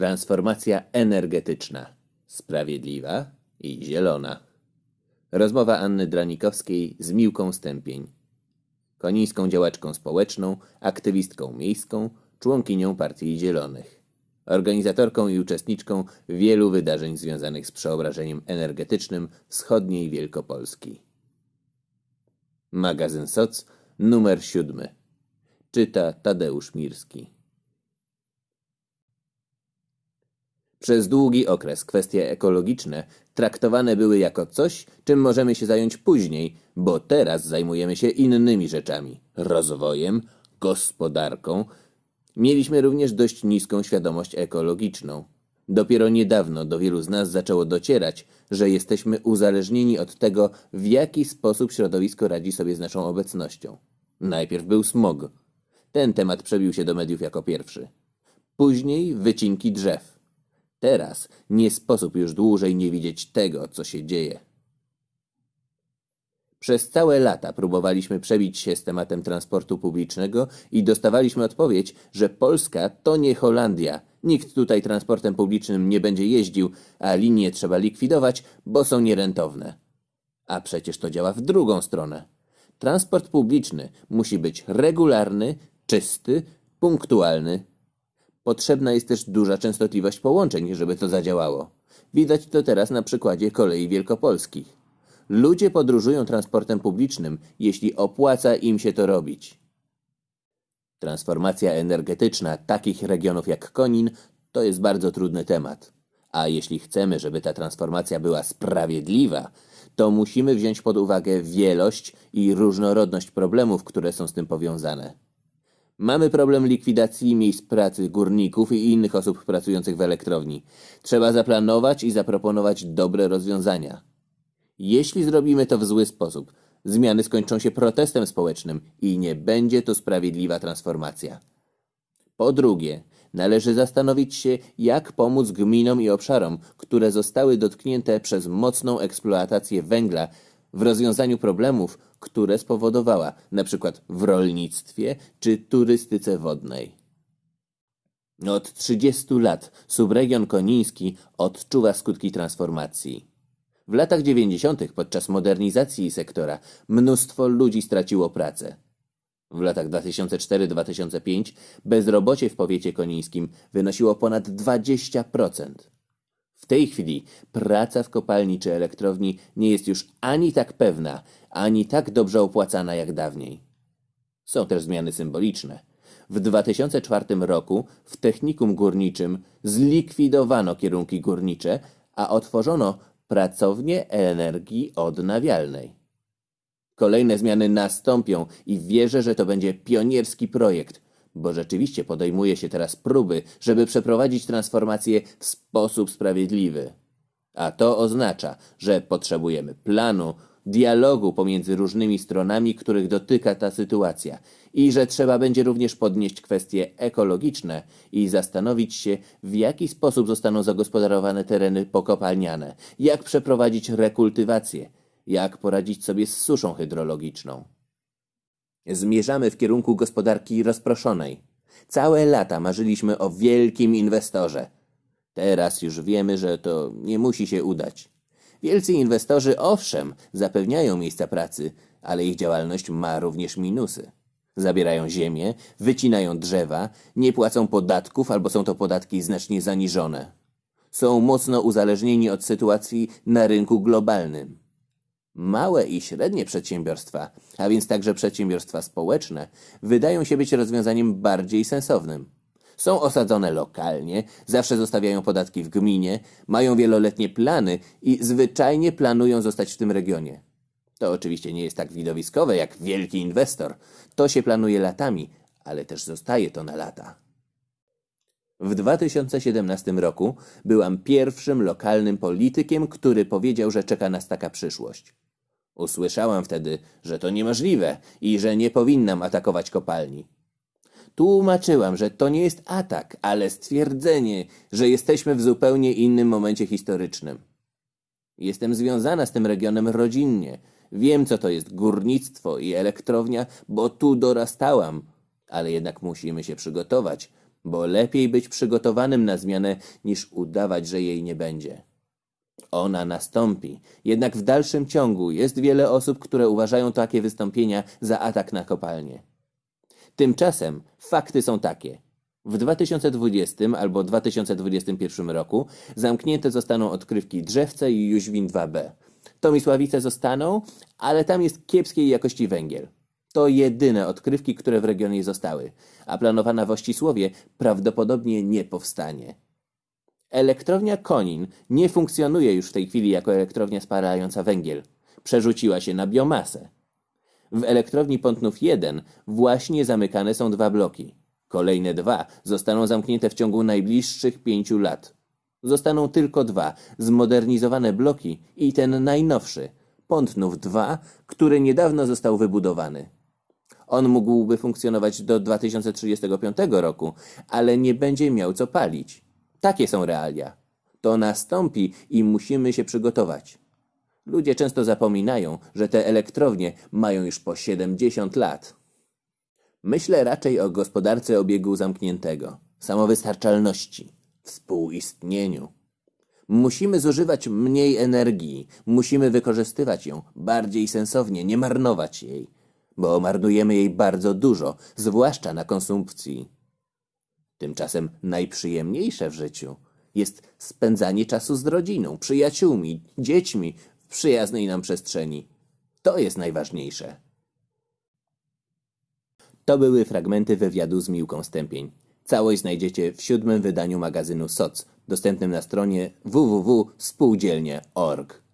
Transformacja energetyczna. Sprawiedliwa i zielona. Rozmowa Anny Dranikowskiej z Miłką Stępień. Konińską działaczką społeczną, aktywistką miejską, członkinią Partii Zielonych. Organizatorką i uczestniczką wielu wydarzeń związanych z przeobrażeniem energetycznym wschodniej Wielkopolski. Magazyn SOC, numer siódmy. Czyta Tadeusz Mirski. Przez długi okres kwestie ekologiczne traktowane były jako coś, czym możemy się zająć później, bo teraz zajmujemy się innymi rzeczami rozwojem, gospodarką. Mieliśmy również dość niską świadomość ekologiczną. Dopiero niedawno do wielu z nas zaczęło docierać, że jesteśmy uzależnieni od tego, w jaki sposób środowisko radzi sobie z naszą obecnością. Najpierw był smog. Ten temat przebił się do mediów jako pierwszy. Później wycinki drzew. Teraz nie sposób już dłużej nie widzieć tego, co się dzieje. Przez całe lata próbowaliśmy przebić się z tematem transportu publicznego i dostawaliśmy odpowiedź, że Polska to nie Holandia. Nikt tutaj transportem publicznym nie będzie jeździł, a linie trzeba likwidować, bo są nierentowne. A przecież to działa w drugą stronę. Transport publiczny musi być regularny, czysty, punktualny, Potrzebna jest też duża częstotliwość połączeń, żeby to zadziałało. Widać to teraz na przykładzie kolei wielkopolskich. Ludzie podróżują transportem publicznym, jeśli opłaca im się to robić. Transformacja energetyczna takich regionów jak Konin to jest bardzo trudny temat. A jeśli chcemy, żeby ta transformacja była sprawiedliwa, to musimy wziąć pod uwagę wielość i różnorodność problemów, które są z tym powiązane. Mamy problem likwidacji miejsc pracy górników i innych osób pracujących w elektrowni. Trzeba zaplanować i zaproponować dobre rozwiązania. Jeśli zrobimy to w zły sposób, zmiany skończą się protestem społecznym i nie będzie to sprawiedliwa transformacja. Po drugie, należy zastanowić się, jak pomóc gminom i obszarom, które zostały dotknięte przez mocną eksploatację węgla w rozwiązaniu problemów, które spowodowała, np. w rolnictwie czy turystyce wodnej. Od 30 lat subregion koniński odczuwa skutki transformacji. W latach 90. podczas modernizacji sektora mnóstwo ludzi straciło pracę. W latach 2004-2005 bezrobocie w powiecie konińskim wynosiło ponad 20%. W tej chwili praca w kopalni czy elektrowni nie jest już ani tak pewna, ani tak dobrze opłacana jak dawniej. Są też zmiany symboliczne. W 2004 roku w technikum górniczym zlikwidowano kierunki górnicze, a otworzono pracownię energii odnawialnej. Kolejne zmiany nastąpią i wierzę, że to będzie pionierski projekt, bo rzeczywiście podejmuje się teraz próby, żeby przeprowadzić transformację w sposób sprawiedliwy. A to oznacza, że potrzebujemy planu, dialogu pomiędzy różnymi stronami, których dotyka ta sytuacja i że trzeba będzie również podnieść kwestie ekologiczne i zastanowić się, w jaki sposób zostaną zagospodarowane tereny pokopalniane, jak przeprowadzić rekultywację, jak poradzić sobie z suszą hydrologiczną. Zmierzamy w kierunku gospodarki rozproszonej. Całe lata marzyliśmy o wielkim inwestorze. Teraz już wiemy, że to nie musi się udać. Wielcy inwestorzy owszem zapewniają miejsca pracy, ale ich działalność ma również minusy. Zabierają ziemię, wycinają drzewa, nie płacą podatków albo są to podatki znacznie zaniżone. Są mocno uzależnieni od sytuacji na rynku globalnym. Małe i średnie przedsiębiorstwa, a więc także przedsiębiorstwa społeczne, wydają się być rozwiązaniem bardziej sensownym. Są osadzone lokalnie, zawsze zostawiają podatki w gminie, mają wieloletnie plany i zwyczajnie planują zostać w tym regionie. To oczywiście nie jest tak widowiskowe jak wielki inwestor. To się planuje latami, ale też zostaje to na lata. W 2017 roku byłam pierwszym lokalnym politykiem, który powiedział, że czeka nas taka przyszłość. Usłyszałam wtedy, że to niemożliwe i że nie powinnam atakować kopalni. Tłumaczyłam, że to nie jest atak, ale stwierdzenie, że jesteśmy w zupełnie innym momencie historycznym. Jestem związana z tym regionem rodzinnie. Wiem, co to jest górnictwo i elektrownia, bo tu dorastałam, ale jednak musimy się przygotować, bo lepiej być przygotowanym na zmianę niż udawać, że jej nie będzie. Ona nastąpi, jednak w dalszym ciągu jest wiele osób, które uważają takie wystąpienia za atak na kopalnię. Tymczasem fakty są takie. W 2020 albo 2021 roku zamknięte zostaną odkrywki Drzewce i Jóźwin 2B. Tomisławice zostaną, ale tam jest kiepskiej jakości węgiel. To jedyne odkrywki, które w regionie zostały, a planowana w Ościsłowie prawdopodobnie nie powstanie. Elektrownia Konin nie funkcjonuje już w tej chwili jako elektrownia spalająca węgiel. Przerzuciła się na biomasę. W elektrowni Pątnów 1 właśnie zamykane są dwa bloki. Kolejne dwa zostaną zamknięte w ciągu najbliższych pięciu lat. Zostaną tylko dwa zmodernizowane bloki i ten najnowszy, Pątnów 2, który niedawno został wybudowany. On mógłby funkcjonować do 2035 roku, ale nie będzie miał co palić. Takie są realia. To nastąpi i musimy się przygotować. Ludzie często zapominają, że te elektrownie mają już po 70 lat. Myślę raczej o gospodarce obiegu zamkniętego, samowystarczalności, współistnieniu. Musimy zużywać mniej energii, musimy wykorzystywać ją bardziej sensownie, nie marnować jej, bo marnujemy jej bardzo dużo, zwłaszcza na konsumpcji. Tymczasem najprzyjemniejsze w życiu jest spędzanie czasu z rodziną, przyjaciółmi, dziećmi w przyjaznej nam przestrzeni. To jest najważniejsze. To były fragmenty wywiadu z Miłką Stępień. Całość znajdziecie w siódmym wydaniu magazynu SOC, dostępnym na stronie www.spółdzielnie.org.